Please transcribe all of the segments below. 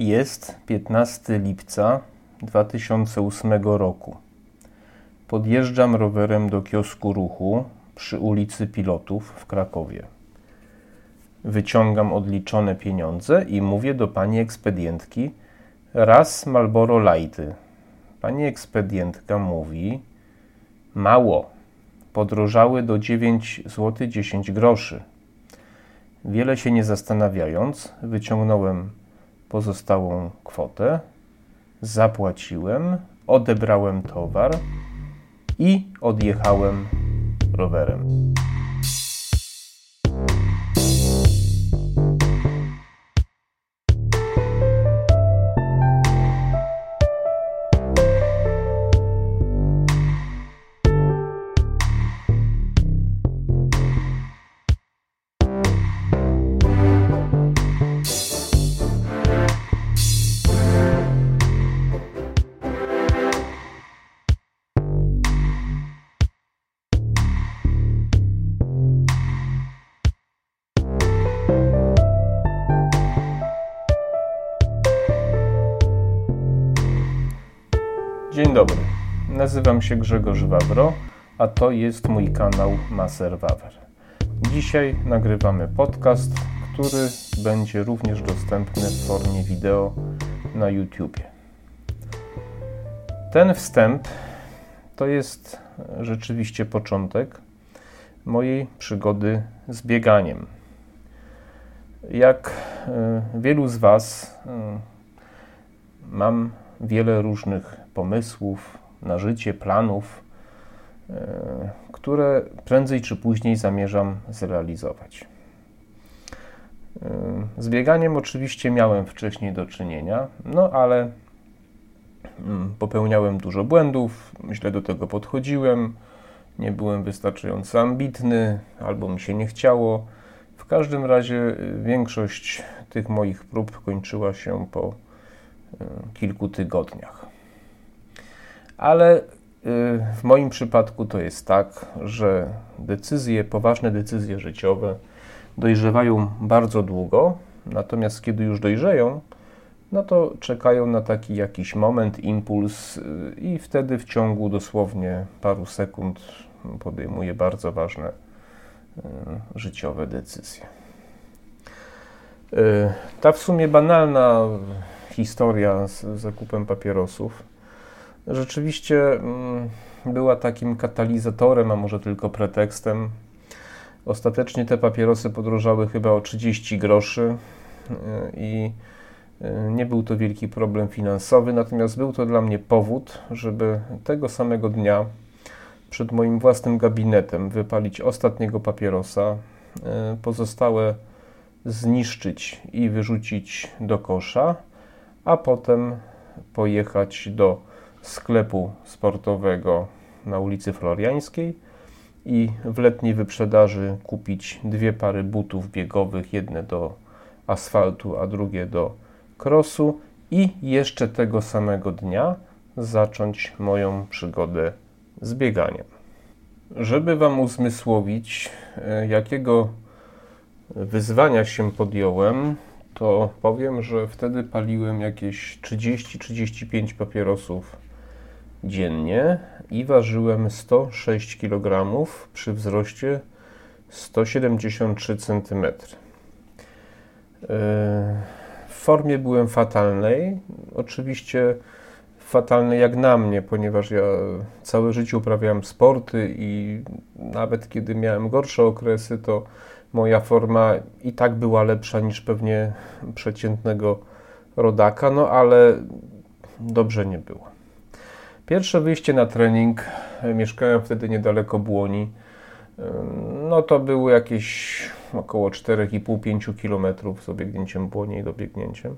Jest 15 lipca 2008 roku. Podjeżdżam rowerem do kiosku ruchu przy ulicy Pilotów w Krakowie. Wyciągam odliczone pieniądze i mówię do pani ekspedientki raz Malboro Lighty. Pani ekspedientka mówi mało. Podrożały do 9 zł 10 groszy. Wiele się nie zastanawiając, wyciągnąłem pozostałą kwotę, zapłaciłem, odebrałem towar i odjechałem rowerem. Dzień dobry, nazywam się Grzegorz Wawro, a to jest mój kanał Maser Wawer. Dzisiaj nagrywamy podcast, który będzie również dostępny w formie wideo na YouTubie. Ten wstęp to jest rzeczywiście początek mojej przygody z bieganiem. Jak e, wielu z Was, e, mam wiele różnych pomysłów na życie, planów, e, które prędzej czy później zamierzam zrealizować. E, z bieganiem oczywiście miałem wcześniej do czynienia, no ale mm, popełniałem dużo błędów, źle do tego podchodziłem, nie byłem wystarczająco ambitny, albo mi się nie chciało. W każdym razie większość tych moich prób kończyła się po e, kilku tygodniach. Ale y, w moim przypadku to jest tak, że decyzje, poważne decyzje życiowe dojrzewają bardzo długo, natomiast kiedy już dojrzeją, no to czekają na taki jakiś moment, impuls y, i wtedy w ciągu dosłownie paru sekund podejmuję bardzo ważne y, życiowe decyzje. Ta w sumie banalna historia z zakupem papierosów rzeczywiście mm, była takim katalizatorem, a może tylko pretekstem. Ostatecznie te papierosy podrożały chyba o 30 groszy y, i y, nie był to wielki problem finansowy, natomiast był to dla mnie powód, żeby tego samego dnia przed moim własnym gabinetem wypalić ostatniego papierosa, y, pozostałe zniszczyć i wyrzucić do kosza, a potem pojechać do sklepu sportowego na ulicy Floriańskiej i w letniej wyprzedaży kupić dwie pary butów biegowych, jedne do asfaltu, a drugie do krosu i jeszcze tego samego dnia zacząć moją przygodę z bieganiem. Żeby Wam uzmysłowić, e, jakiego wyzwania się podjąłem, to powiem, że wtedy paliłem jakieś 30-35 papierosów dziennie i ważyłem 106 kg przy wzroście 173 cm. W formie byłem fatalnej, oczywiście fatalnej jak na mnie, ponieważ ja całe życie uprawiałem sporty i nawet kiedy miałem gorsze okresy, to moja forma i tak była lepsza niż pewnie przeciętnego rodaka, no ale dobrze nie było. Pierwsze wyjście na trening, e, mieszkałem wtedy niedaleko Błoni, e, no to było jakieś około 4,5-5 km z obiegnięciem Błoni i dobiegnięciem.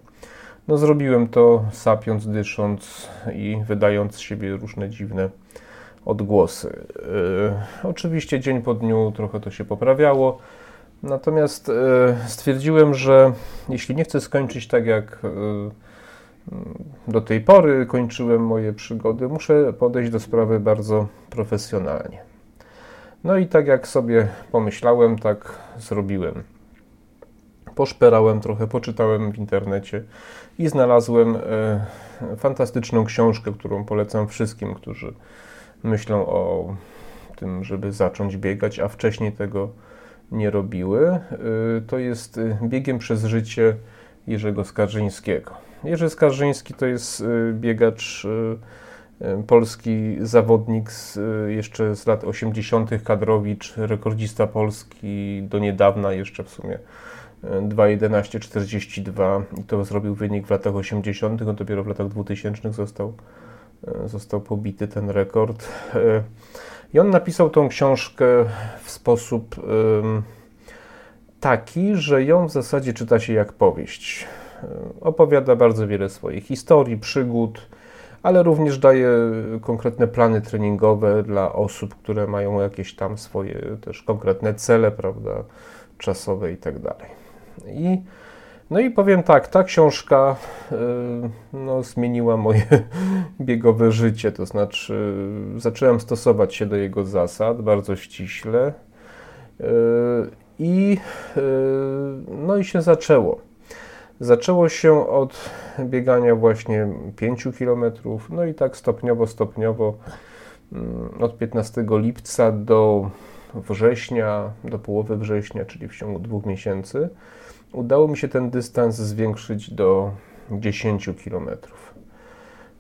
No zrobiłem to sapiąc, dysząc i wydając z siebie różne dziwne odgłosy. E, oczywiście dzień po dniu trochę to się poprawiało, natomiast stwierdziłem, że jeśli nie chcę skończyć tak jak do tej pory kończyłem moje przygody, muszę podejść do sprawy bardzo profesjonalnie. No i tak jak sobie pomyślałem, tak zrobiłem. poszperałem trochę, poczytałem w internecie i znalazłem fantastyczną książkę, którą polecam wszystkim, którzy myślą o tym, żeby zacząć biegać, a wcześniej tego nie robiły. To jest Biegiem przez życie Jerzego Skarżyńskiego. Jerzy Skarżyński to jest biegacz polski zawodnik z, jeszcze z lat 80., kadrowicz, rekordzista Polski do niedawna, jeszcze w sumie 2.11.42 i to zrobił wynik w latach 80., no dopiero w latach 2000 został, został pobity ten rekord. I on napisał tą książkę w sposób taki, że ją w zasadzie czyta się jak powieść. Opowiada bardzo wiele swoich historii, przygód, ale również daje konkretne plany treningowe dla osób, które mają jakieś tam swoje też konkretne cele, prawda, czasowe i tak dalej. I no i powiem tak, ta książka y, no, zmieniła moje biegowe życie, to znaczy zacząłem stosować się do jego zasad bardzo ściśle i y, no i się zaczęło. Zaczęło się od biegania właśnie 5 km, no i tak stopniowo, stopniowo mm, od 15 lipca do września, do połowy września, czyli w ciągu dwóch miesięcy, udało mi się ten dystans zwiększyć do 10 km.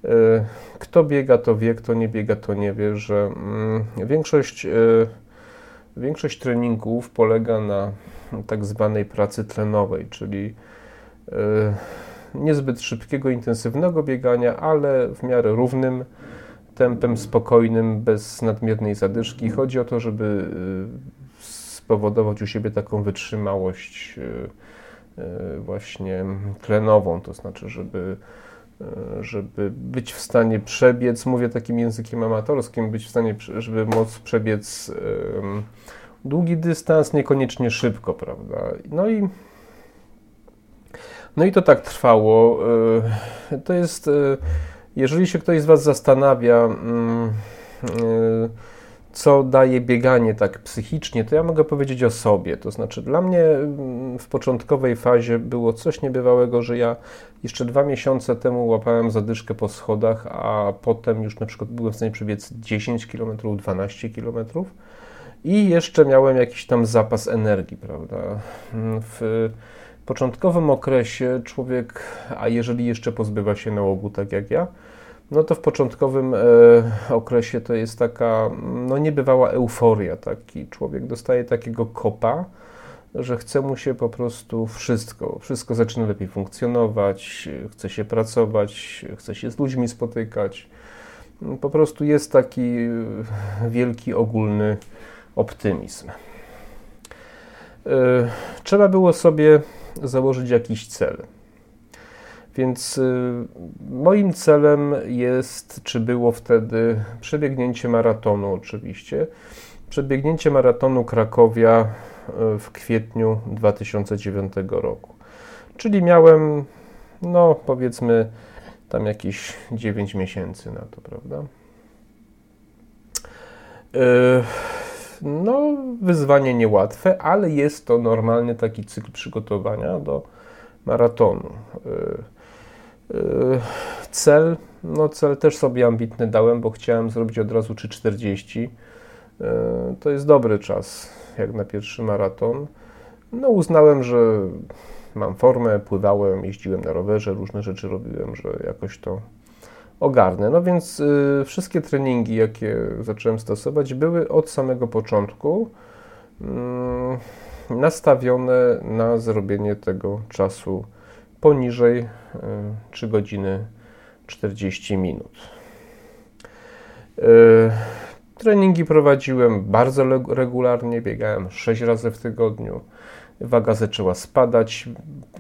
E, kto biega, to wie, kto nie biega, to nie wie, że mm, większość, e, większość treningów polega na tak zwanej pracy tlenowej, czyli e, niezbyt szybkiego, intensywnego biegania, ale w miarę równym tempem, spokojnym, bez nadmiernej zadyszki. Chodzi o to, żeby spowodować u siebie taką wytrzymałość E, właśnie tlenową, to znaczy, żeby, e, żeby być w stanie przebiec, mówię takim językiem amatorskim, być w stanie, żeby móc przebiec długi dystans, niekoniecznie szybko, prawda? No i no i to tak trwało. E, to jest, jeżeli się ktoś z Was zastanawia, mm, co daje bieganie tak psychicznie, to ja mogę powiedzieć o sobie. To znaczy, dla mnie mm, w początkowej fazie było coś niebywałego, że ja jeszcze dwa miesiące temu łapałem zadyszkę po schodach, a potem już na przykład byłem w stanie przebiec 10 km, 12 km i jeszcze miałem jakiś tam zapas energii, prawda? W początkowym okresie człowiek, a jeżeli jeszcze pozbywa się nałogu, tak jak ja, no to w początkowym e, okresie to jest taka no niebywała euforia. Taki człowiek dostaje takiego kopa, że chce mu się po prostu wszystko. Wszystko zaczyna lepiej funkcjonować, chce się pracować, chce się z ludźmi spotykać. Po prostu jest taki wielki ogólny optymizm. E, trzeba było sobie założyć jakiś cel. Więc y, moim celem jest, czy było wtedy przebiegnięcie maratonu oczywiście. Przebiegnięcie maratonu Krakowia y, w kwietniu 2009 roku. Czyli miałem, no powiedzmy, tam jakieś 9 miesięcy na to, prawda? Y, no, wyzwanie niełatwe, ale jest to normalny taki cykl przygotowania do maratonu. Yy, cel, no cel też sobie ambitny dałem, bo chciałem zrobić od razu 3,40. Yy, to jest dobry czas, jak na pierwszy maraton. No uznałem, że mam formę, pływałem, jeździłem na rowerze, różne rzeczy robiłem, że jakoś to ogarnę. No więc y, wszystkie treningi, jakie zacząłem stosować, były od samego początku y, nastawione na zrobienie tego czasu poniżej 3 y, godziny 40 minut. Y, treningi prowadziłem bardzo regularnie, biegałem 6 razy w tygodniu. Waga zaczęła spadać,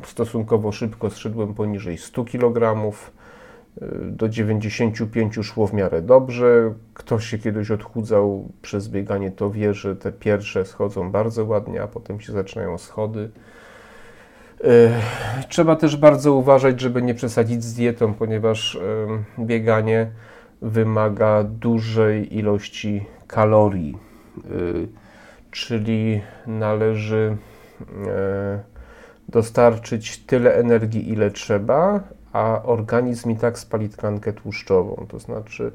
stosunkowo szybko zszedłem poniżej 100 kg. Y, do 95 szło w miarę dobrze. Ktoś się kiedyś odchudzał przez bieganie, to wie, że te pierwsze schodzą bardzo ładnie, a potem się zaczynają schody. E, trzeba też bardzo uważać, żeby nie przesadzić z dietą, ponieważ e, bieganie wymaga dużej ilości kalorii, e, czyli należy dostarczyć tyle energii, ile trzeba, a organizm i tak spali tkankę tłuszczową. To znaczy,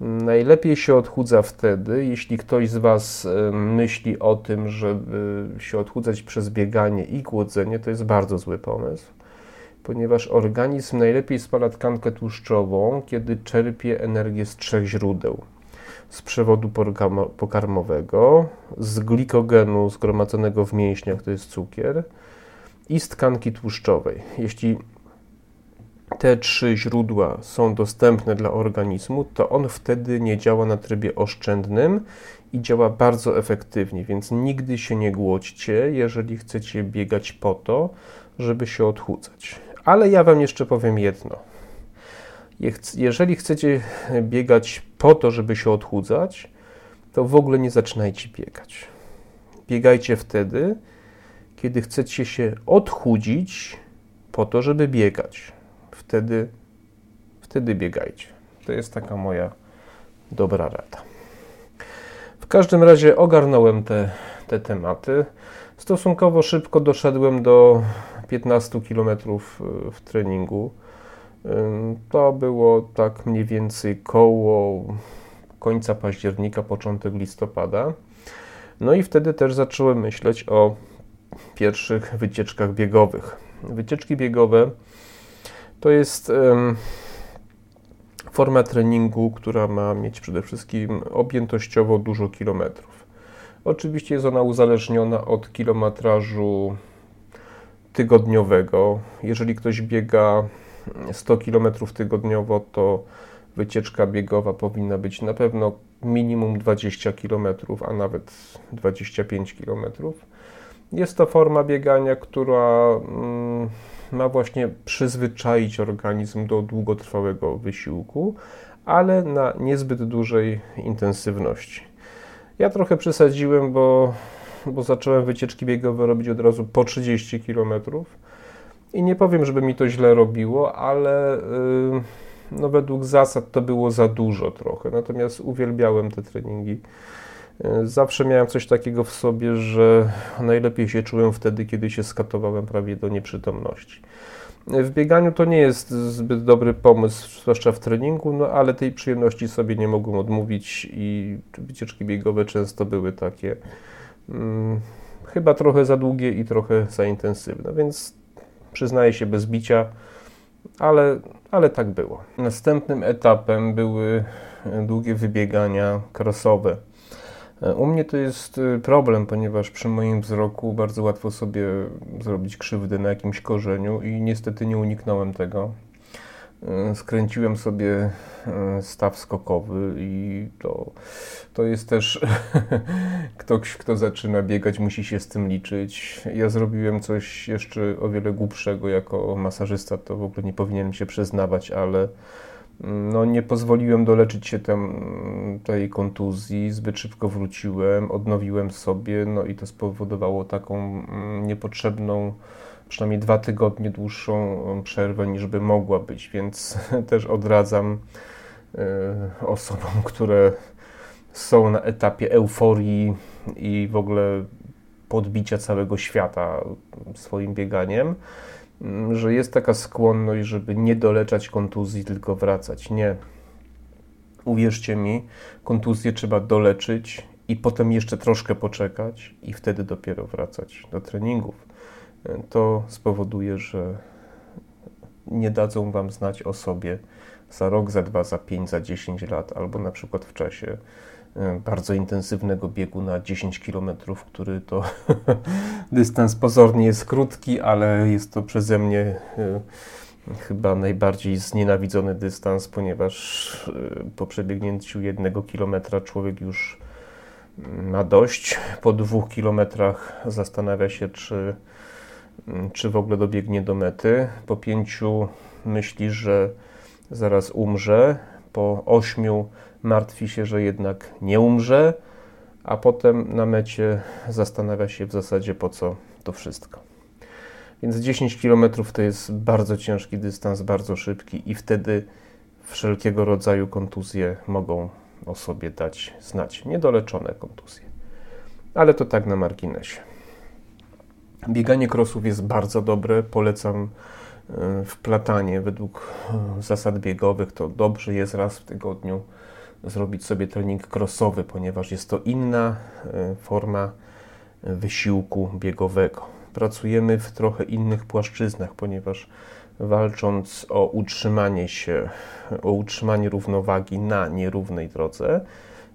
najlepiej się odchudza wtedy, jeśli ktoś z Was myśli o tym, żeby się odchudzać przez bieganie i głodzenie, to jest bardzo zły pomysł, ponieważ organizm najlepiej spala tkankę tłuszczową, kiedy czerpie energię z trzech źródeł z przewodu pokarmowego, z glikogenu zgromadzonego w mięśniach, to jest cukier, i z tkanki tłuszczowej. Jeśli te trzy źródła są dostępne dla organizmu, to on wtedy nie działa na trybie oszczędnym i działa bardzo efektywnie, więc nigdy się nie głodźcie, jeżeli chcecie biegać po to, żeby się odchudzać. Ale ja Wam jeszcze powiem jedno. Jeżeli chcecie biegać po to, żeby się odchudzać, to w ogóle nie zaczynajcie biegać. Biegajcie wtedy, kiedy chcecie się odchudzić po to, żeby biegać. Wtedy, wtedy biegajcie. To jest taka moja dobra rada. W każdym razie ogarnąłem te, te tematy. Stosunkowo szybko doszedłem do 15 km w treningu. To było tak mniej więcej koło końca października, początek listopada. No i wtedy też zacząłem myśleć o pierwszych wycieczkach biegowych. Wycieczki biegowe to jest forma treningu, która ma mieć przede wszystkim objętościowo dużo kilometrów. Oczywiście jest ona uzależniona od kilometrażu tygodniowego. Jeżeli ktoś biega 100 km tygodniowo, to wycieczka biegowa powinna być na pewno minimum 20 km, a nawet 25 km. Jest to forma biegania, która mm, ma właśnie przyzwyczaić organizm do długotrwałego wysiłku, ale na niezbyt dużej intensywności. Ja trochę przesadziłem, bo, bo zacząłem wycieczki biegowe robić od razu po 30 km i nie powiem, żeby mi to źle robiło, ale yy, no według zasad to było za dużo trochę. Natomiast uwielbiałem te treningi. Yy, zawsze miałem coś takiego w sobie, że najlepiej się czułem wtedy, kiedy się skatowałem prawie do nieprzytomności. W bieganiu to nie jest zbyt dobry pomysł, zwłaszcza w treningu, no ale tej przyjemności sobie nie mogłem odmówić i wycieczki biegowe często były takie hmm, chyba trochę za długie i trochę za intensywne, więc przyznaję się bez bicia, ale, ale tak było. Następnym etapem były długie wybiegania krosowe. U mnie to jest problem, ponieważ przy moim wzroku bardzo łatwo sobie zrobić krzywdę na jakimś korzeniu i niestety nie uniknąłem tego. E, skręciłem sobie e, staw skokowy i to, to jest też ktoś, kto zaczyna biegać, musi się z tym liczyć. Ja zrobiłem coś jeszcze o wiele głupszego jako masażysta, to w ogóle nie powinienem się przyznawać, ale no, nie pozwoliłem doleczyć się tej kontuzji, zbyt szybko wróciłem, odnowiłem sobie, no i to spowodowało taką mm, niepotrzebną przynajmniej dwa tygodnie dłuższą um, przerwę niż by mogła być, więc też odradzam e, osobom, które są na etapie euforii i w ogóle podbicia całego świata swoim bieganiem, mm, że jest taka skłonność, żeby nie doleczać kontuzji, tylko wracać. Nie. Uwierzcie mi, kontuzję trzeba doleczyć i potem jeszcze troszkę poczekać i wtedy dopiero wracać do treningów to spowoduje, że nie dadzą Wam znać o sobie za rok, za dwa, za pięć, za dziesięć lat, albo na przykład w czasie e, bardzo intensywnego biegu na 10 km, który to dystans pozornie jest krótki, ale jest to przeze mnie e, chyba najbardziej znienawidzony dystans, ponieważ e, po przebiegnięciu jednego kilometra człowiek już ma dość. Po dwóch kilometrach zastanawia się, czy Mm, czy w ogóle dobiegnie do mety. Po pięciu myśli, że zaraz umrze. Po ośmiu martwi się, że jednak nie umrze, a potem na mecie zastanawia się w zasadzie po co to wszystko. Więc 10 km to jest bardzo ciężki dystans, bardzo szybki i wtedy wszelkiego rodzaju kontuzje mogą o sobie dać znać. Niedoleczone kontuzje. Ale to tak na marginesie. Bieganie krosów jest bardzo dobre, polecam wplatanie według zasad biegowych, to dobrze jest raz w tygodniu zrobić sobie trening crossowy, ponieważ jest to inna forma wysiłku biegowego. Pracujemy w trochę innych płaszczyznach, ponieważ walcząc o utrzymanie się, o utrzymanie równowagi na nierównej drodze,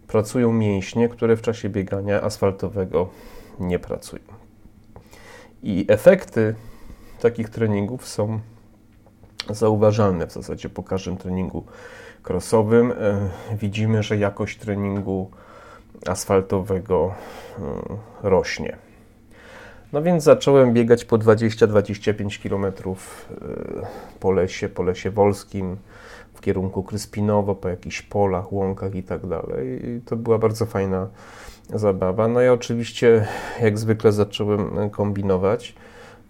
pracują mięśnie, które w czasie biegania asfaltowego nie pracują. I efekty takich treningów są zauważalne w zasadzie po każdym treningu crossowym. E, widzimy, że jakość treningu asfaltowego e, rośnie. No więc zacząłem biegać po 20-25 km e, po lesie, po lesie wolskim, w kierunku Kryspinowo, po jakichś polach, łąkach i tak dalej. I to była bardzo fajna zabawa. No i oczywiście, jak zwykle, zacząłem kombinować.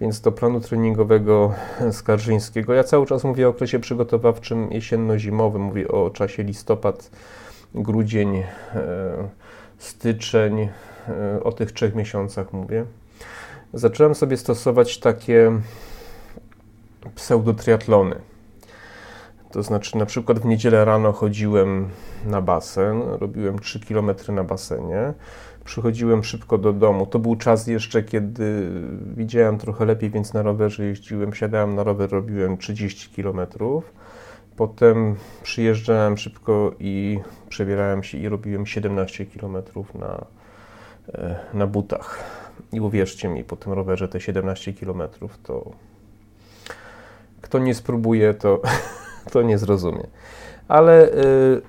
Więc do planu treningowego Skarżyńskiego, ja cały czas mówię o okresie przygotowawczym jesienno-zimowym, mówię o czasie listopad, grudzień, e, styczeń, e, o tych trzech miesiącach mówię. Zacząłem sobie stosować takie pseudotriatlony. To znaczy, na przykład w niedzielę rano chodziłem na basen, robiłem 3 km na basenie, przychodziłem szybko do domu. To był czas jeszcze, kiedy widziałem trochę lepiej, więc na rowerze jeździłem, siadałem na rower, robiłem 30 km. Potem przyjeżdżałem szybko i przebierałem się i robiłem 17 km na, e, na butach. I uwierzcie mi, po tym rowerze te 17 km to kto nie spróbuje, to, to nie zrozumie. Ale y,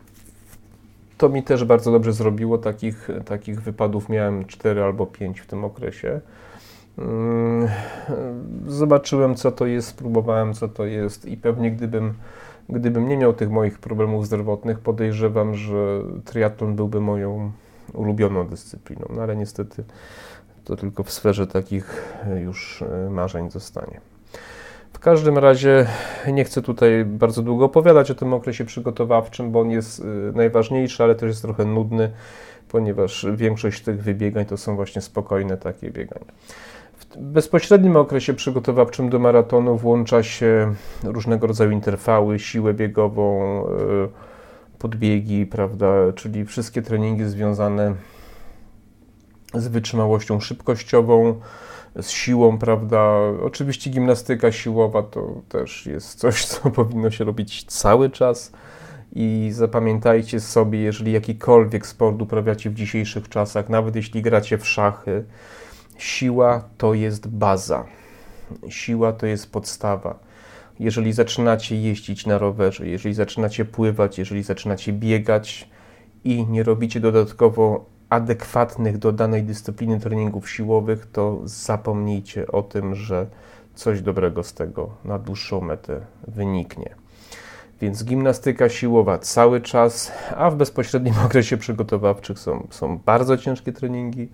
to mi też bardzo dobrze zrobiło. Takich, takich wypadów miałem 4 albo 5 w tym okresie. Mm, zobaczyłem, co to jest, spróbowałem, co to jest, i pewnie gdybym, gdybym nie miał tych moich problemów zdrowotnych, podejrzewam, że triatlon byłby moją ulubioną dyscypliną. No ale niestety to tylko w sferze takich już e, marzeń zostanie. W każdym razie nie chcę tutaj bardzo długo opowiadać o tym okresie przygotowawczym, bo on jest e, najważniejszy, ale też jest trochę nudny, ponieważ większość tych wybiegań to są właśnie spokojne takie biegania. W bezpośrednim okresie przygotowawczym do maratonu włącza się różnego rodzaju interwały, siłę biegową, podbiegi, prawda, czyli wszystkie treningi związane z wytrzymałością szybkościową, z siłą, prawda? Oczywiście gimnastyka siłowa to też jest coś, co powinno się robić cały czas. I zapamiętajcie sobie, jeżeli jakikolwiek sport uprawiacie w dzisiejszych czasach, nawet jeśli gracie w szachy, siła to jest baza. Siła to jest podstawa. Jeżeli zaczynacie jeździć na rowerze, jeżeli zaczynacie pływać, jeżeli zaczynacie biegać i nie robicie dodatkowo adekwatnych do danej dyscypliny treningów siłowych, to zapomnijcie o tym, że coś dobrego z tego na dłuższą metę wyniknie. Więc gimnastyka siłowa cały czas, a w bezpośrednim okresie przygotowawczym są, są bardzo ciężkie treningi.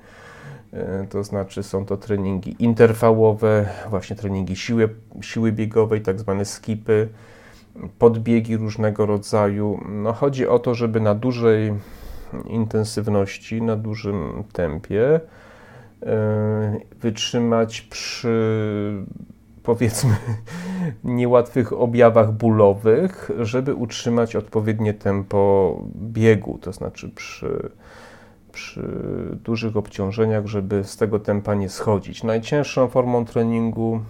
E, to znaczy są to treningi interwałowe, właśnie treningi siły, siły biegowej, tak zwane skipy, podbiegi różnego rodzaju. No, chodzi o to, żeby na dużej intensywności, na dużym tempie, e, wytrzymać przy powiedzmy niełatwych objawach bólowych, żeby utrzymać odpowiednie tempo biegu, to znaczy przy, przy dużych obciążeniach, żeby z tego tempa nie schodzić. Najcięższą formą treningu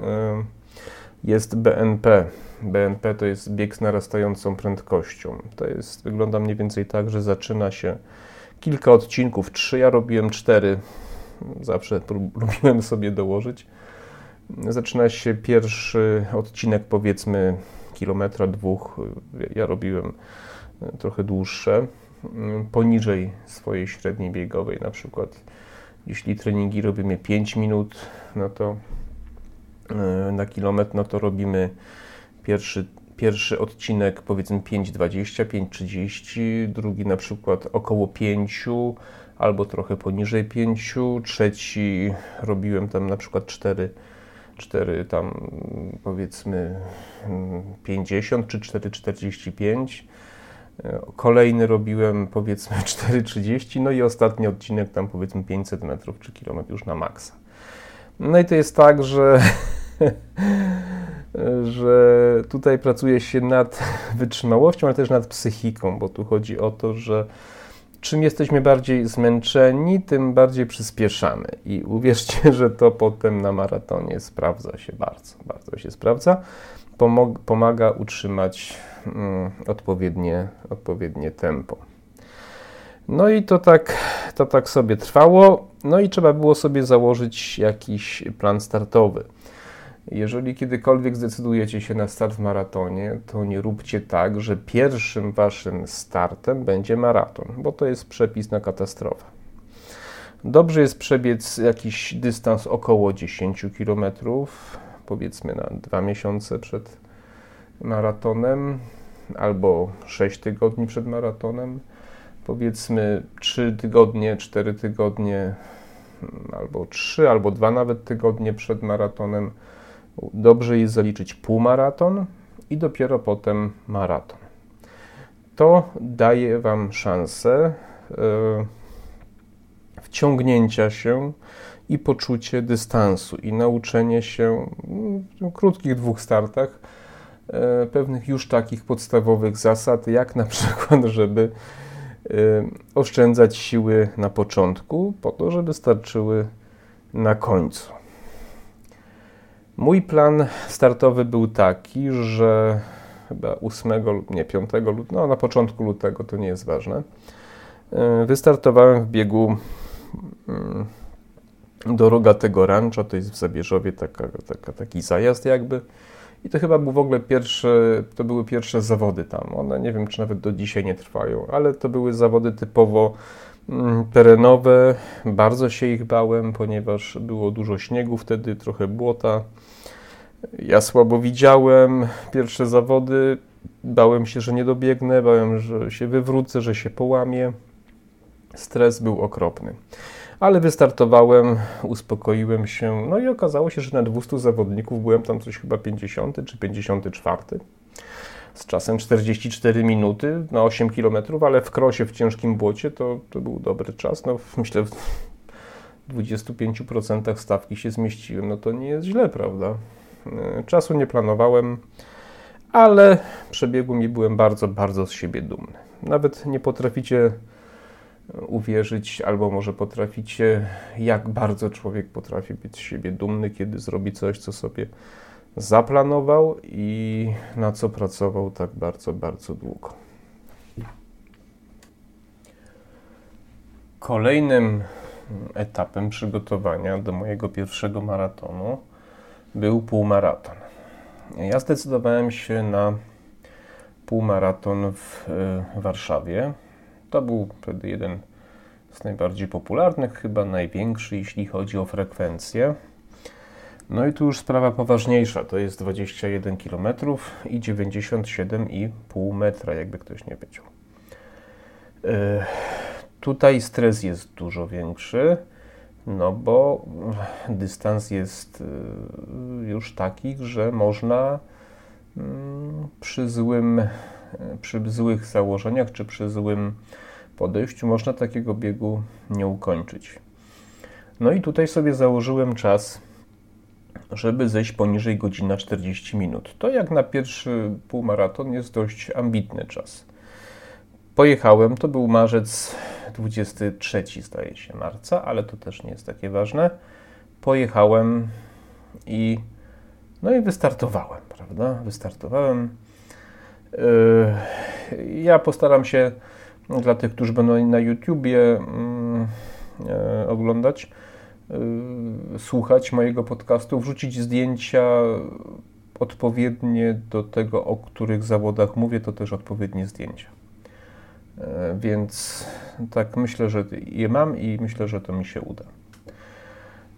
e, jest BNP, BNP to jest bieg z narastającą prędkością. To jest, wygląda mniej więcej tak, że zaczyna się kilka odcinków, trzy, ja robiłem cztery, zawsze lubiłem sobie dołożyć. Zaczyna się pierwszy odcinek, powiedzmy kilometra, dwóch, ja robiłem trochę dłuższe, poniżej swojej średniej biegowej, na przykład jeśli treningi robimy 5 minut, no to e, na kilometr, no to robimy Pierwszy, pierwszy odcinek powiedzmy 5,20, 5,30, drugi na przykład około 5 albo trochę poniżej 5, trzeci robiłem tam na przykład 4, 4 tam powiedzmy 50 czy 4,45. Kolejny robiłem powiedzmy 4,30, no i ostatni odcinek tam powiedzmy 500 metrów czy kilometr już na maksa. No i to jest tak, że, że tutaj pracuje się nad wytrzymałością, ale też nad psychiką, bo tu chodzi o to, że czym jesteśmy bardziej zmęczeni, tym bardziej przyspieszamy. I uwierzcie, że to potem na maratonie sprawdza się bardzo, bardzo się sprawdza. Pomaga utrzymać mm, odpowiednie, odpowiednie tempo. No i to tak, to tak sobie trwało. No i trzeba było sobie założyć jakiś plan startowy. Jeżeli kiedykolwiek zdecydujecie się na start w maratonie, to nie róbcie tak, że pierwszym waszym startem będzie maraton, bo to jest przepis na katastrofę. Dobrze jest przebiec jakiś dystans około 10 km, powiedzmy na dwa miesiące przed maratonem, albo 6 tygodni przed maratonem, powiedzmy 3 tygodnie, 4 tygodnie, albo 3, albo 2 nawet tygodnie przed maratonem Dobrze jest zaliczyć półmaraton i dopiero potem maraton. To daje Wam szansę e, wciągnięcia się i poczucie dystansu i nauczenie się w krótkich dwóch startach e, pewnych już takich podstawowych zasad, jak na przykład, żeby e, oszczędzać siły na początku, po to, żeby starczyły na końcu. Mój plan startowy był taki, że chyba 8, nie 5 lutego, no na początku lutego, to nie jest ważne, e, wystartowałem w biegu mm, do Rogatego Rancha, to jest w Zabierzowie taka, taka, taki zajazd jakby. I to chyba był w ogóle pierwsze, to były pierwsze zawody tam. One nie wiem, czy nawet do dzisiaj nie trwają, ale to były zawody typowo mm, terenowe. Bardzo się ich bałem, ponieważ było dużo śniegu wtedy, trochę błota. Ja słabo widziałem pierwsze zawody, bałem się, że nie dobiegnę, bałem, że się wywrócę, że się połamię. Stres był okropny. Ale wystartowałem, uspokoiłem się, no i okazało się, że na 200 zawodników byłem tam coś chyba 50 czy 54. Z czasem 44 minuty na 8 km, ale w krosie w ciężkim błocie to, to był dobry czas. No, myślę, w 25% stawki się zmieściłem. No to nie jest źle, prawda? E, czasu nie planowałem, ale przebiegłem i byłem bardzo, bardzo z siebie dumny. Nawet nie potraficie uwierzyć, albo może potraficie, jak bardzo człowiek potrafi być z siebie dumny, kiedy zrobi coś, co sobie zaplanował i na co pracował tak bardzo, bardzo długo. Kolejnym etapem przygotowania do mojego pierwszego maratonu był półmaraton. Ja zdecydowałem się na półmaraton w y, Warszawie. To był wtedy jeden z najbardziej popularnych, chyba największy, jeśli chodzi o frekwencję. No i tu już sprawa poważniejsza, to jest 21 km i 97,5 metra, jakby ktoś nie wiedział. Yy, tutaj stres jest dużo większy. No bo dystans jest y, już taki, że można mm, przy złym, przy złych założeniach czy przy złym podejściu można takiego biegu nie ukończyć. No i tutaj sobie założyłem czas, żeby zejść poniżej godzina 40 minut. To jak na pierwszy półmaraton jest dość ambitny czas. Pojechałem, to był marzec 23 zdaje się marca, ale to też nie jest takie ważne. Pojechałem i no i wystartowałem, prawda? Wystartowałem. Yy, ja postaram się dla tych, którzy będą na YouTubie yy, oglądać, yy, słuchać mojego podcastu, wrzucić zdjęcia odpowiednie do tego, o których zawodach mówię, to też odpowiednie zdjęcia. E, więc tak myślę, że je mam i myślę, że to mi się uda.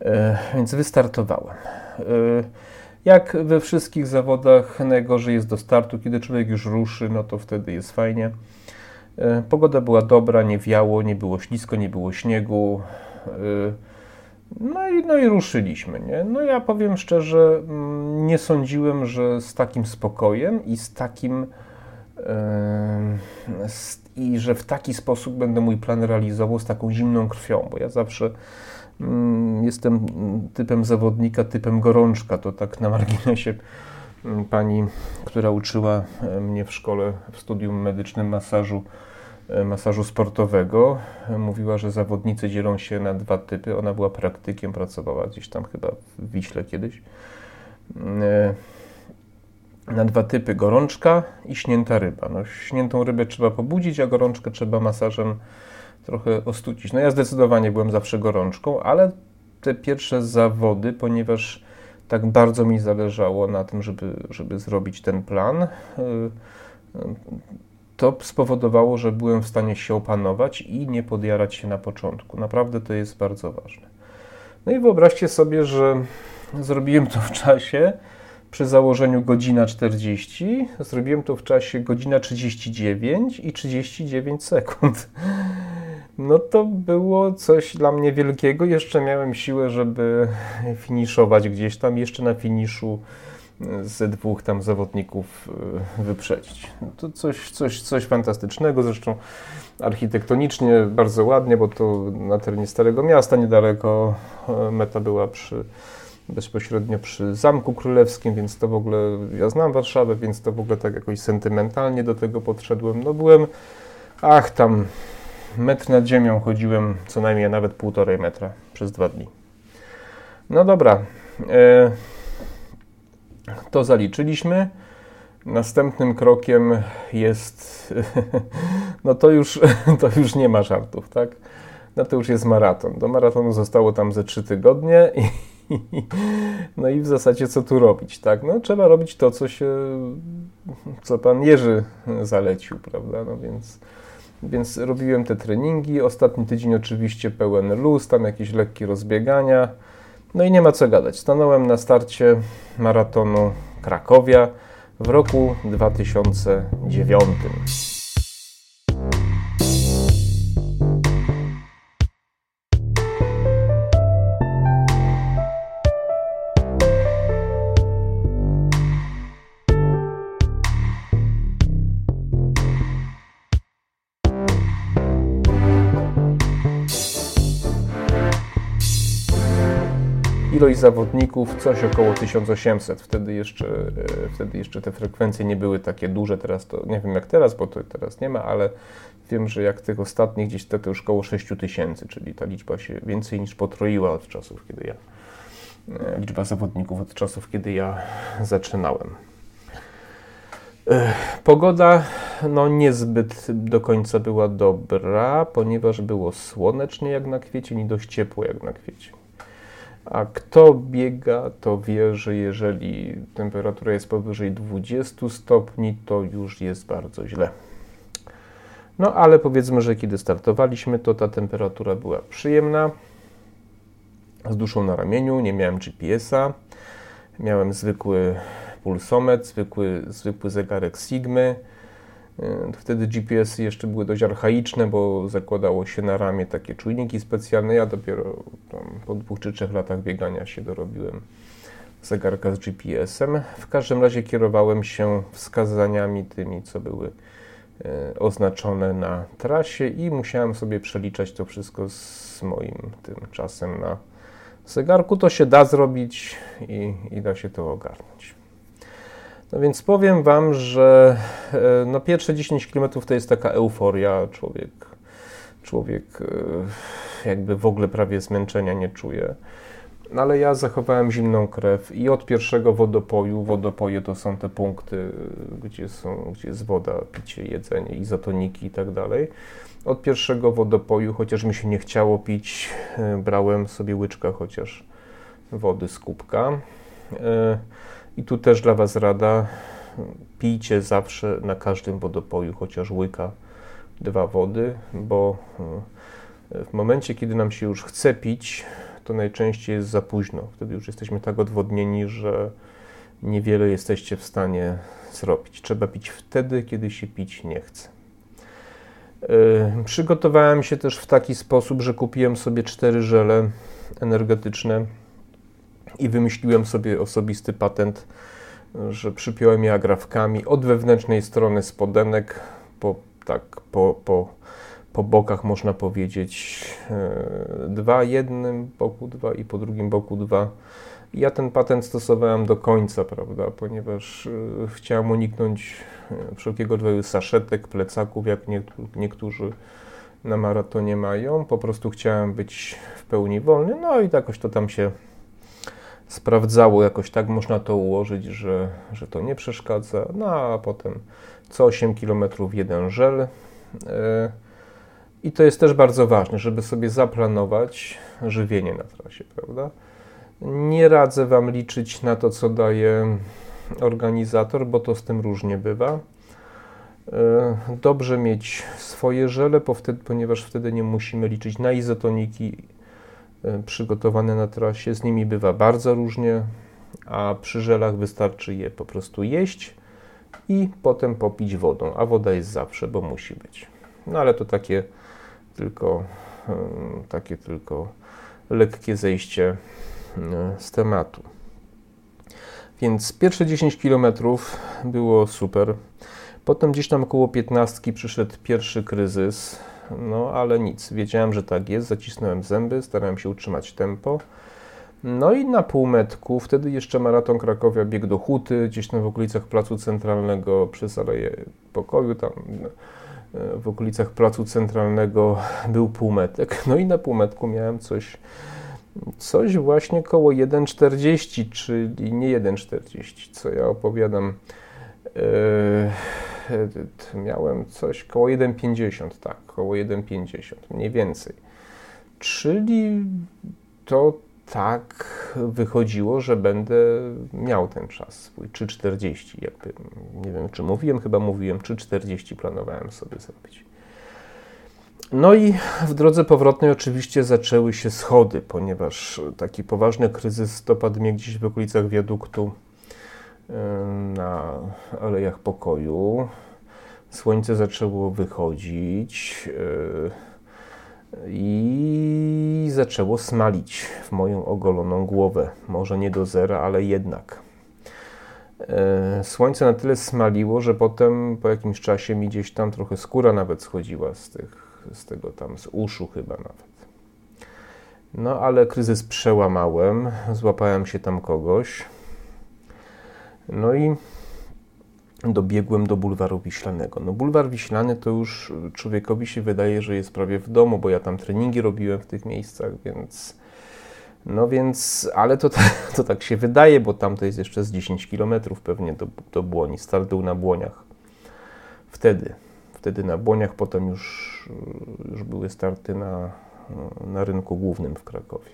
E, więc wystartowałem. E, jak we wszystkich zawodach, najgorzej jest do startu. Kiedy człowiek już ruszy, no to wtedy jest fajnie. Pogoda była dobra, nie wiało, nie było ślisko, nie było śniegu. No i, no i ruszyliśmy. Nie? No ja powiem szczerze, mm, nie sądziłem, że z takim spokojem i z takim i że w taki sposób będę mój plan realizował z taką zimną krwią, bo ja zawsze Mm, jestem typem zawodnika, typem gorączka. To tak na marginesie mm, pani, która uczyła e, mnie w szkole, w studium medycznym masażu, e, masażu sportowego, e, mówiła, że zawodnicy dzielą się na dwa typy. Ona była praktykiem, pracowała gdzieś tam chyba w Wiśle kiedyś. Na dwa typy gorączka i śnięta ryba. No, śniętą rybę trzeba pobudzić, a gorączkę trzeba masażem trochę ostudzić. No ja zdecydowanie byłem zawsze gorączką, ale te pierwsze zawody, ponieważ tak bardzo mi zależało na tym, żeby, żeby zrobić ten plan, y, to spowodowało, że byłem w stanie się opanować i nie podjarać się na początku. Naprawdę to jest bardzo ważne. No i wyobraźcie sobie, że zrobiłem to w czasie, przy założeniu godzina 40, zrobiłem to w czasie godzina 39 i 39 sekund. No to było coś dla mnie wielkiego. Jeszcze miałem siłę, żeby finiszować gdzieś tam, jeszcze na finiszu e, ze dwóch tam zawodników e, wyprzedzić. No to coś, coś, coś fantastycznego, zresztą architektonicznie bardzo ładnie, bo to na terenie Starego Miasta, niedaleko e, meta była przy, bezpośrednio przy Zamku Królewskim, więc to w ogóle, ja znam Warszawę, więc to w ogóle tak jakoś sentymentalnie do tego podszedłem. No byłem, ach tam metr nad ziemią chodziłem co najmniej nawet półtorej metra przez dwa dni. No dobra, e, to zaliczyliśmy. Następnym krokiem jest, no to już, to już nie ma żartów, tak? No to już jest maraton. Do maratonu zostało tam ze trzy tygodnie i, no i w zasadzie co tu robić, tak? No trzeba robić to, co się, co pan Jerzy zalecił, prawda? No więc więc robiłem te treningi. Ostatni tydzień oczywiście pełen luz, tam jakieś lekkie rozbiegania. No i nie ma co gadać. Stanąłem na starcie maratonu Krakowia w roku 2009. ilość zawodników coś około 1800. Wtedy jeszcze, e, wtedy jeszcze te frekwencje nie były takie duże. Teraz to nie wiem jak teraz, bo to teraz nie ma, ale wiem, że jak tych ostatnich gdzieś to, to już około 6000, czyli ta liczba się więcej niż potroiła od czasów, kiedy ja e, liczba zawodników od czasów, kiedy ja zaczynałem. E, pogoda no niezbyt do końca była dobra, ponieważ było słonecznie jak na kwiecień i dość ciepło jak na kwiecień. A kto biega, to wie, że jeżeli temperatura jest powyżej 20 stopni, to już jest bardzo źle. No ale powiedzmy, że kiedy startowaliśmy, to ta temperatura była przyjemna. Z duszą na ramieniu, nie miałem GPS-a. Miałem zwykły pulsometr, zwykły, zwykły zegarek Sigmy E, wtedy GPS-y jeszcze były dość archaiczne, bo zakładało się na ramię takie czujniki specjalne. Ja dopiero po dwóch czy trzech latach biegania się dorobiłem zegarka z GPS-em. W każdym razie kierowałem się wskazaniami tymi, co były e, oznaczone na trasie i musiałem sobie przeliczać to wszystko z moim tym czasem na zegarku. To się da zrobić i, i da się to ogarnąć. No więc powiem Wam, że e, no pierwsze 10 km to jest taka euforia. Człowiek, człowiek e, jakby w ogóle prawie zmęczenia nie czuje. No ale ja zachowałem zimną krew i od pierwszego wodopoju, wodopoje to są te punkty, gdzie, są, gdzie jest woda, picie, jedzenie, izotoniki i tak dalej. Od pierwszego wodopoju, chociaż mi się nie chciało pić, e, brałem sobie łyczka chociaż wody z kubka. I tu też dla Was rada, pijcie zawsze na każdym wodopoju chociaż łyka dwa wody, bo e, w momencie, kiedy nam się już chce pić, to najczęściej jest za późno. Wtedy już jesteśmy tak odwodnieni, że niewiele jesteście w stanie zrobić. Trzeba pić wtedy, kiedy się pić nie chce. Yy, przygotowałem się też w taki sposób, że kupiłem sobie cztery żele energetyczne i wymyśliłem sobie osobisty patent, że przypiąłem je agrafkami od wewnętrznej strony spodenek po, tak, po, po, po bokach można powiedzieć dwa, jednym boku dwa i po drugim boku dwa. Ja ten patent stosowałem do końca, prawda, ponieważ chciałem uniknąć wszelkiego rodzaju saszetek, plecaków, jak niektórzy na maratonie mają. Po prostu chciałem być w pełni wolny, no i jakoś to tam się sprawdzało, jakoś tak można to ułożyć, że, że to nie przeszkadza. No a potem co 8 km jeden żel. E, I to jest też bardzo ważne, żeby sobie zaplanować żywienie na trasie, prawda? Nie radzę Wam liczyć na to, co daje organizator, bo to z tym różnie bywa. E, dobrze mieć swoje żele, ponieważ wtedy nie musimy liczyć na izotoniki przygotowane na trasie. Z nimi bywa bardzo różnie, a przy żelach wystarczy je po prostu jeść i potem popić wodą, a woda jest zawsze, bo musi być. No ale to takie tylko, e, takie tylko lekkie zejście z tematu. Więc pierwsze 10 km było super. Potem gdzieś tam około 15 przyszedł pierwszy kryzys, no ale nic, wiedziałem, że tak jest, zacisnąłem zęby, starałem się utrzymać tempo. No i na półmetku, wtedy jeszcze maraton Krakowia biegł do Huty, gdzieś tam w okolicach Placu Centralnego przez Aleję Pokoju, tam e, w okolicach Placu Centralnego był półmetek. No i na półmetku miałem coś, coś właśnie koło 1,40, czyli nie 1,40, co ja opowiadam. Yy miałem coś koło 1,50, tak, koło 1,50, mniej więcej. Czyli to tak wychodziło, że będę miał ten czas swój 3,40. Jakby, nie wiem, czy mówiłem, chyba mówiłem 3,40 planowałem sobie zrobić. No i w drodze powrotnej oczywiście zaczęły się schody, ponieważ taki poważny kryzys dopadł mnie gdzieś w okolicach wiaduktu na Alejach Pokoju. Słońce zaczęło wychodzić e, i zaczęło smalić w moją ogoloną głowę. Może nie do zera, ale jednak. E, słońce na tyle smaliło, że potem po jakimś czasie mi gdzieś tam trochę skóra nawet schodziła z, tych, z tego tam, z uszu chyba nawet. No ale kryzys przełamałem, złapałem się tam kogoś no i dobiegłem do bulwaru Wiślanego. No bulwar Wiślany to już człowiekowi się wydaje, że jest prawie w domu, bo ja tam treningi robiłem w tych miejscach, więc no więc, ale to, to tak się wydaje, bo tam to jest jeszcze z 10 km pewnie do, do Błoni. Start był na Błoniach. Wtedy, wtedy na Błoniach, potem już, już były starty na, na rynku głównym w Krakowie.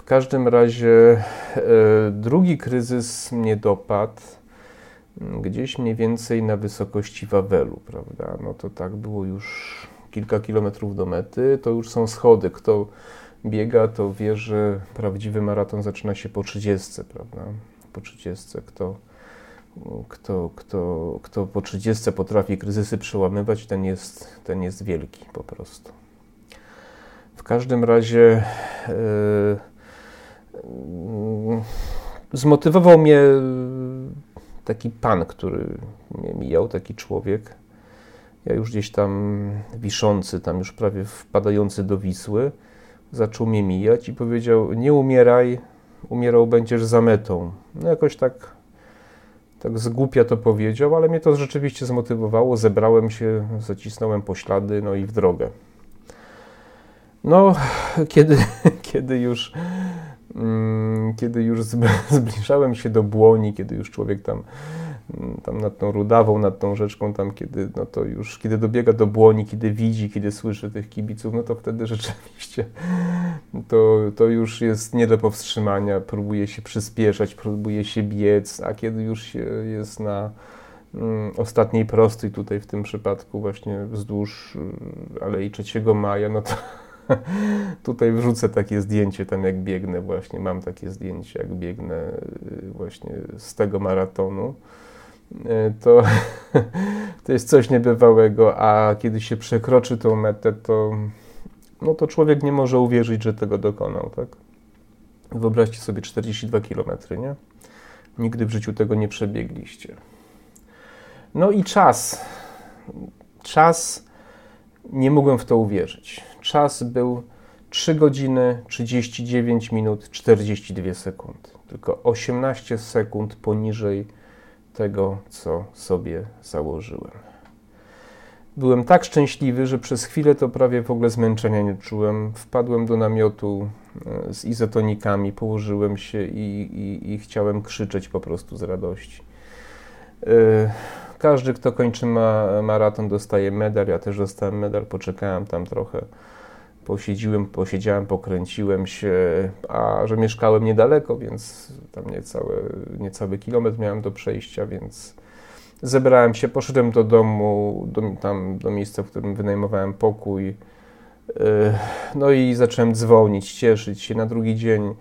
W każdym razie e, drugi kryzys mnie dopadł mm, gdzieś mniej więcej na wysokości Wawelu, prawda? No to tak było już kilka kilometrów do mety, to już są schody. Kto biega, to wie, że prawdziwy maraton zaczyna się po 30, prawda? Po 30. Kto, kto, kto, kto po 30 potrafi kryzysy przełamywać, ten jest, ten jest wielki po prostu. W każdym razie. Yy, zmotywował mnie taki pan, który mnie mijał, taki człowiek. Ja już gdzieś tam wiszący, tam już prawie wpadający do Wisły, zaczął mnie mijać i powiedział: Nie umieraj, umierał będziesz za metą. No jakoś tak, tak zgłupia to powiedział, ale mnie to rzeczywiście zmotywowało. Zebrałem się, zacisnąłem poślady, no i w drogę. No, kiedy, kiedy już kiedy już zbliżałem się do Błoni, kiedy już człowiek tam, mm, tam nad tą Rudawą, nad tą rzeczką, tam kiedy, no to już, kiedy dobiega do Błoni, kiedy widzi, kiedy słyszy tych kibiców, no to wtedy rzeczywiście to, to już jest nie do powstrzymania, próbuje się przyspieszać, próbuje się biec, a kiedy już jest na mm, ostatniej prostej tutaj w tym przypadku właśnie wzdłuż Alei 3 Maja, no to Tutaj wrzucę takie zdjęcie tam jak biegnę właśnie, mam takie zdjęcie jak biegnę y, właśnie z tego maratonu. Y, to, to jest coś niebywałego, a kiedy się przekroczy tą metę, to, no to człowiek nie może uwierzyć, że tego dokonał, tak? Wyobraźcie sobie 42 km, nie? Nigdy w życiu tego nie przebiegliście. No i czas. Czas Nie mogłem w to uwierzyć. Czas był 3 godziny 39 minut 42 sekund. Tylko 18 sekund poniżej tego, co sobie założyłem. Byłem tak szczęśliwy, że przez chwilę to prawie w ogóle zmęczenia nie czułem. Wpadłem do namiotu e, z izotonikami, położyłem się i, i, i chciałem krzyczeć po prostu z radości. E, każdy, kto kończy ma, maraton, dostaje medal. Ja też dostałem medal, poczekałem tam trochę. Posiedziłem, posiedziałem, pokręciłem się, a że mieszkałem niedaleko, więc tam niecałe, niecały kilometr miałem do przejścia, więc zebrałem się, poszedłem do domu, do, tam do miejsca, w którym wynajmowałem pokój. Yy, no i zacząłem dzwonić, cieszyć się. Na drugi dzień,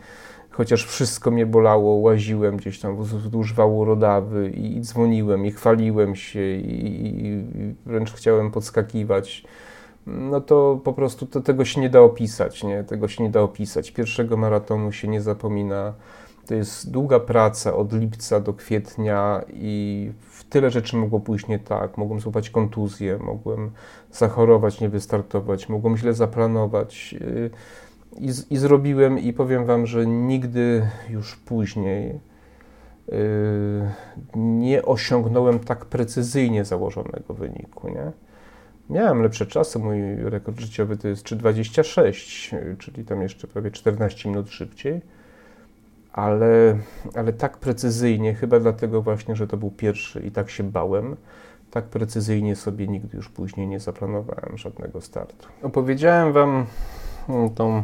chociaż wszystko mnie bolało, łaziłem gdzieś tam wzdłuż wału rodawy i, dzwoniłem, i chwaliłem się, i, i wręcz chciałem podskakiwać. No to po prostu to, tego się nie da opisać, nie? Tego się nie da opisać. Pierwszego maratonu się nie zapomina. To jest długa praca od lipca do kwietnia i tyle rzeczy mogło pójść nie tak. Mogłem złapać kontuzję, mogłem zachorować, nie wystartować, mogłem źle zaplanować. Y, I, I, zrobiłem, i powiem Wam, że nigdy już później yy, nie osiągnąłem tak precyzyjnie założonego wyniku. Nie? Miałem lepsze czasy, mój rekord życiowy to jest 3,26, czyli tam jeszcze prawie 14 minut szybciej ale, ale tak precyzyjnie, chyba dlatego właśnie, że to był pierwszy i tak się bałem, tak precyzyjnie sobie nigdy już później nie zaplanowałem żadnego startu. Opowiedziałem Wam mm, tą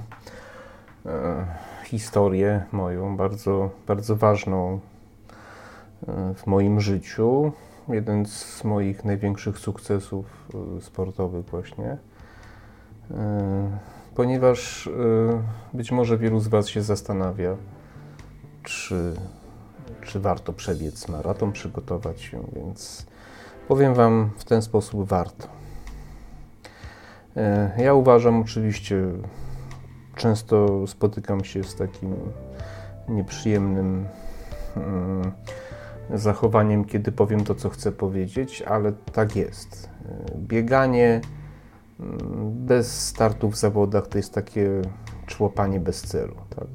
e, historię moją, bardzo, bardzo ważną e, w moim życiu. Jeden z moich największych sukcesów e, sportowych właśnie. E, ponieważ e, być może wielu z Was się zastanawia, czy, czy warto przebiec maraton, przygotować się, więc powiem Wam w ten sposób warto. Ja uważam oczywiście, często spotykam się z takim nieprzyjemnym mm, zachowaniem, kiedy powiem to, co chcę powiedzieć, ale tak jest. E, bieganie mm, bez startu w zawodach to jest takie człopanie bez celu. Tak,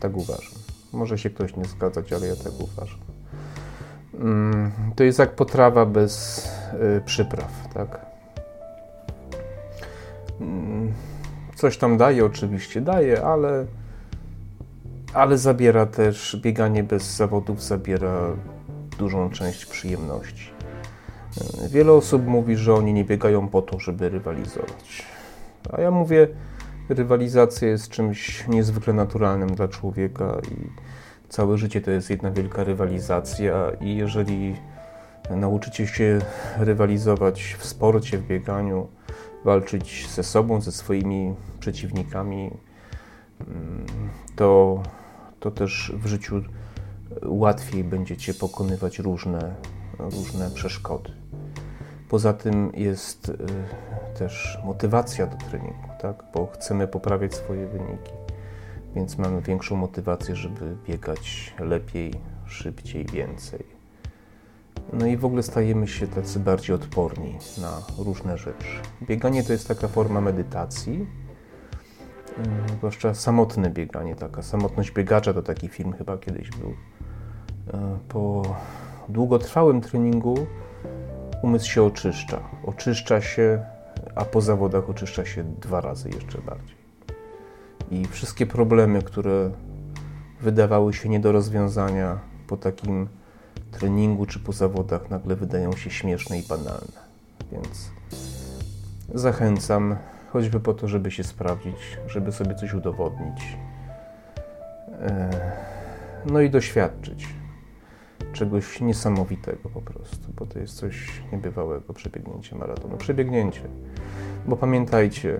tak uważam. Może się ktoś nie zgadzać, ale ja tak uważam. Mm, to jest jak potrawa bez y, przypraw, tak? Mm, coś tam daje, oczywiście daje, ale, ale zabiera też, bieganie bez zawodów zabiera dużą część przyjemności. Y, wiele osób mówi, że oni nie biegają po to, żeby rywalizować. A ja mówię, rywalizacja jest czymś niezwykle naturalnym dla człowieka i całe życie to jest jedna wielka rywalizacja i jeżeli nauczycie się rywalizować w sporcie, w bieganiu, walczyć ze sobą, ze swoimi przeciwnikami, mm, to, to też w życiu łatwiej będziecie pokonywać różne, różne przeszkody. Poza tym jest y, też motywacja do treningu, tak? bo chcemy poprawiać swoje wyniki, więc mamy większą motywację, żeby biegać lepiej, szybciej, więcej. No i w ogóle stajemy się tacy bardziej odporni na różne rzeczy. Bieganie to jest taka forma medytacji, y, zwłaszcza samotne bieganie, taka samotność biegacza to taki film chyba kiedyś był. Y, po długotrwałym treningu umysł się oczyszcza. Oczyszcza się, a po zawodach oczyszcza się dwa razy jeszcze bardziej. I wszystkie problemy, które wydawały się nie do rozwiązania po takim treningu czy po zawodach, nagle wydają się śmieszne i banalne. Więc zachęcam, choćby po to, żeby się sprawdzić, żeby sobie coś udowodnić. E, no i doświadczyć czegoś niesamowitego po prostu, bo to jest coś niebywałego, przebiegnięcie maratonu. Przebiegnięcie. Bo pamiętajcie,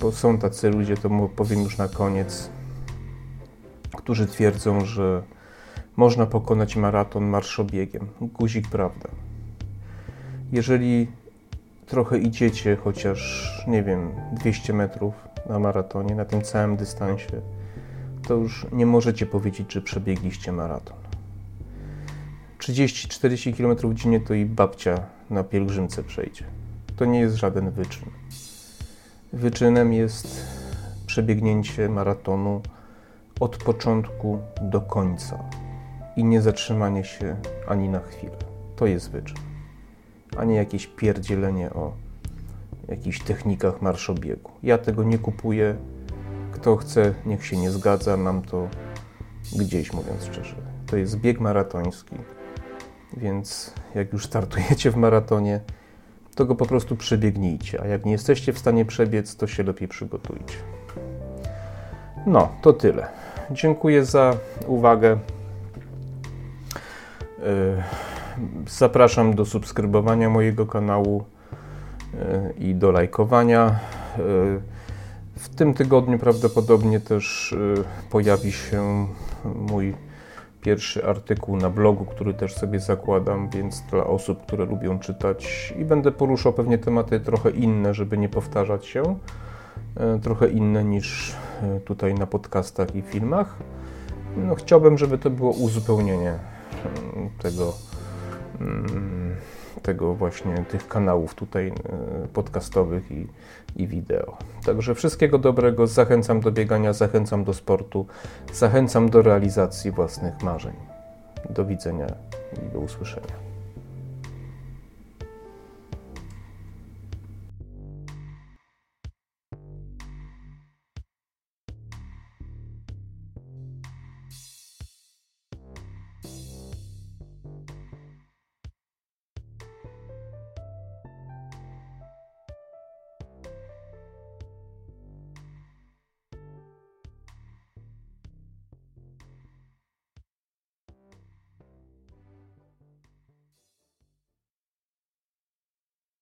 bo są tacy ludzie, to powiem już na koniec, którzy twierdzą, że można pokonać maraton marszobiegiem. Guzik prawda. Jeżeli trochę idziecie, chociaż nie wiem, 200 metrów na maratonie, na tym całym dystansie, to już nie możecie powiedzieć, że przebiegliście maraton. 30-40 km dziennie to i babcia na pielgrzymce przejdzie. To nie jest żaden wyczyn. wyczynem jest przebiegnięcie maratonu od początku do końca i nie zatrzymanie się ani na chwilę. To jest wyczyn, a nie jakieś pierdzielenie o jakichś technikach marszobiegu. Ja tego nie kupuję. Kto chce, niech się nie zgadza. Mam to gdzieś, mówiąc szczerze. To jest bieg maratoński, więc jak już startujecie w maratonie, to go po prostu przebiegnijcie. A jak nie jesteście w stanie przebiec, to się lepiej przygotujcie. No, to tyle. Dziękuję za uwagę. Yy, zapraszam do subskrybowania mojego kanału yy, i do lajkowania. Yy, w tym tygodniu prawdopodobnie też pojawi się mój pierwszy artykuł na blogu, który też sobie zakładam, więc dla osób, które lubią czytać i będę poruszał pewnie tematy trochę inne, żeby nie powtarzać się, e, trochę inne niż e, tutaj na podcastach i filmach. No, chciałbym, żeby to było uzupełnienie mm, tego, mm, tego właśnie tych kanałów tutaj e, podcastowych i, i wideo. Także wszystkiego dobrego, zachęcam do biegania, zachęcam do sportu, zachęcam do realizacji własnych marzeń. Do widzenia i do usłyszenia.